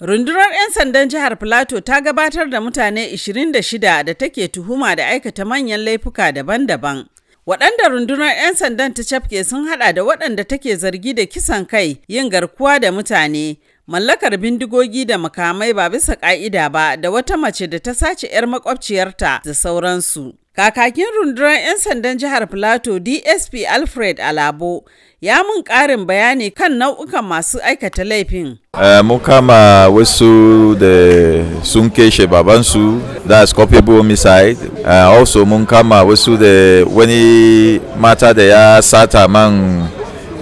Rundunar 'yan sandan jihar Filato ta gabatar da mutane 26 da take tuhuma da aikata manyan laifuka daban-daban. Waɗanda rundunar 'yan sandan ta cafke sun hada da waɗanda take zargi da kisan kai, yin garkuwa da mutane, mallakar bindigogi da makamai ba bisa ƙa'ida ba da wata mace da ta sace 'yar makwabciyarta da sauransu. Kakakin rundunar 'yan sandan jihar Filato DSP Alfred Alabo ya mun ƙarin bayani kan nau'ukan masu aikata laifin. Uh, mun kama wasu da sun keshe babansu da culpable homicide uh, also mun kama wasu da wani mata da ya sata man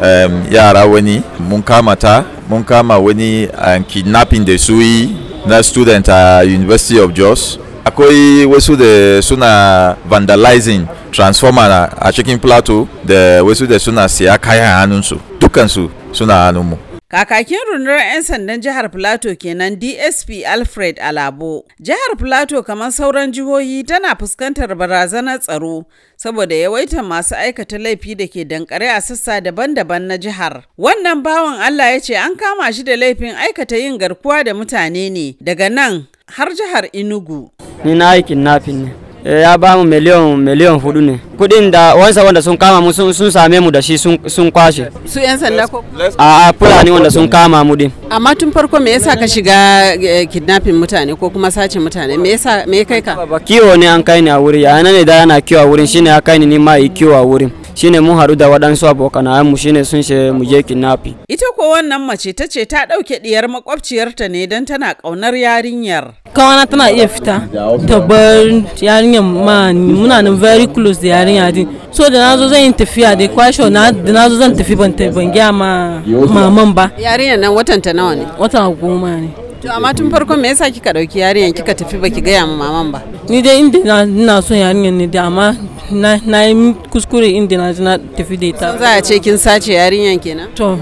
um, yara wani mun kama ta mun kama wani uh, kidnapping da su yi na student a university of jos. Akwai wasu da suna vandalizing transformer a cikin plateau da wasu da suna siya kayan hannunsu. Dukansu suna hannunmu. Kakakin rundunar 'yan sandan jihar Filato kenan DSP Alfred Alabo. Jihar Filato kamar sauran jihohi tana fuskantar barazanar tsaro saboda yawaitar masu aikata laifi da ke dankare a sassa daban-daban na jihar. Wannan bawan Allah ya ce an kama shi da laifin aikata yin garkuwa da mutane ne daga nan har jihar Enugu. Ni na yi kidnapping ne. Ya ba mu miliyan miliyan huɗu ne. Kudin da wansa wanda sun kama mu sun same mu da shi sun kwashe. Su yan sanda ko? A fulani wanda sun kama mu din. Amma tun farko me yasa ka shiga kidnapping mutane ko kuma sace mutane? Me yasa me kai ka? Kiwo ne an kai ni a wuri. Yana ne da yana kiwo a wurin? Shine ya kai ni ni ma yi kiwo a wurin. Shine mun haɗu da waɗansu abokanayen mu shine sun ce mu je kidnapping. Ita ko wannan mace ta ce ta ɗauke ɗiyar makwabciyarta ne don tana ƙaunar yarinyar. Kawana tana iya fita ta bar yarinyar ma muna nan very close da yarinya din. So da na zo zan yi tafiya da kwasho na da na zo zan tafi ban ban gya ma maman ba. Yarinyar nan watan ta nawa ne? Wata goma ne. To amma tun farko me yasa kika ɗauki yarinyar kika tafi baki gaya ma maman ba? Ni dai inda ina son yarinyar ne da amma na yi kuskure inda na na tafi da ita. Za a ce kin sace yarinyar kenan? To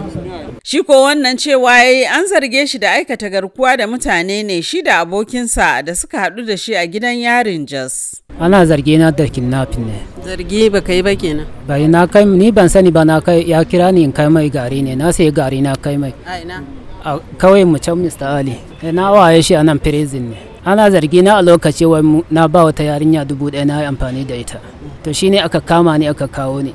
Shi ko wannan cewa yayi an zarge shi da aikata garkuwa da mutane ne shi da abokinsa da suka haɗu da shi a gidan yarin Jos. Ana zarge na da kidnapping ne. Zargi ba kai ba kenan. Bai na kai ni ban sani ba na kai ya kira ni in kai mai gari ne na sai gari na kai mai. A ina? Kawai mu can Mr. Ali. Na waye shi a nan prison ne. Ana zargi na a lokaci wai na ba wata yarinya dubu ɗaya na yi amfani da ita. To shine aka kama ni aka kawo ni.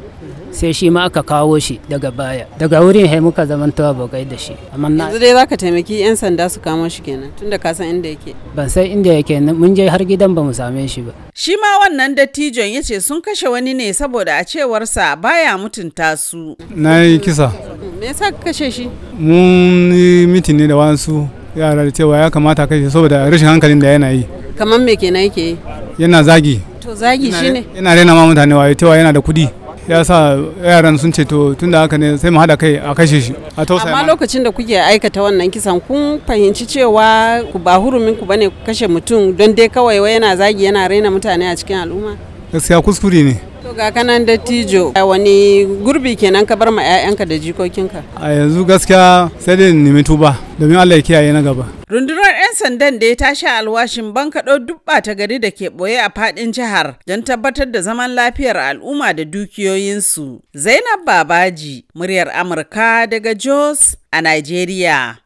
Sai shi ma aka kawo shi daga baya. Daga wurin hai muka zamanto abokai da shi. Amma yanzu dai zaka taimaki yan sanda su kamo shi kenan tunda ka san inda yake. Ban san inda yake mun je har gidan ba mu same shi ba. Shi ma wannan dattijon ya ce sun kashe wani ne saboda a cewarsa baya mutunta su. Na yi kisa. Me yasa ka kashe shi? Mun yi mitin ne da wasu yara da cewa ya kamata kashe saboda rashin hankalin da yana yi. Kamar me kenan yake yi? Yana zagi. To zagi shine yana rena ma mutane waye cewa yana da kuɗi ya sa yaran sun ce to tunda haka ne sai mu haɗa kai a kashe shi a tausaya amma lokacin da kuke aikata wannan kisan kun fahimci cewa ku ba hurumin ku ba ne ku kashe mutum don dai kawai wai yana zagi yana raina mutane a cikin al'umma? Gaskiya kuskure ne. To ga kanan dattijo wani gurbi kenan ka bar ma 'ya'yanka da jikokinka? A yanzu gaskiya sai dai nemi tuba domin Allah ya kiyaye na gaba. Rundunar 'yan sandan da ya tashi alwashin bankaɗo duk ɓata gari da ke ɓoye a faɗin jihar don tabbatar da zaman lafiyar al'umma da dukiyoyinsu. Zainab babaji muryar amurka daga jos a nigeria.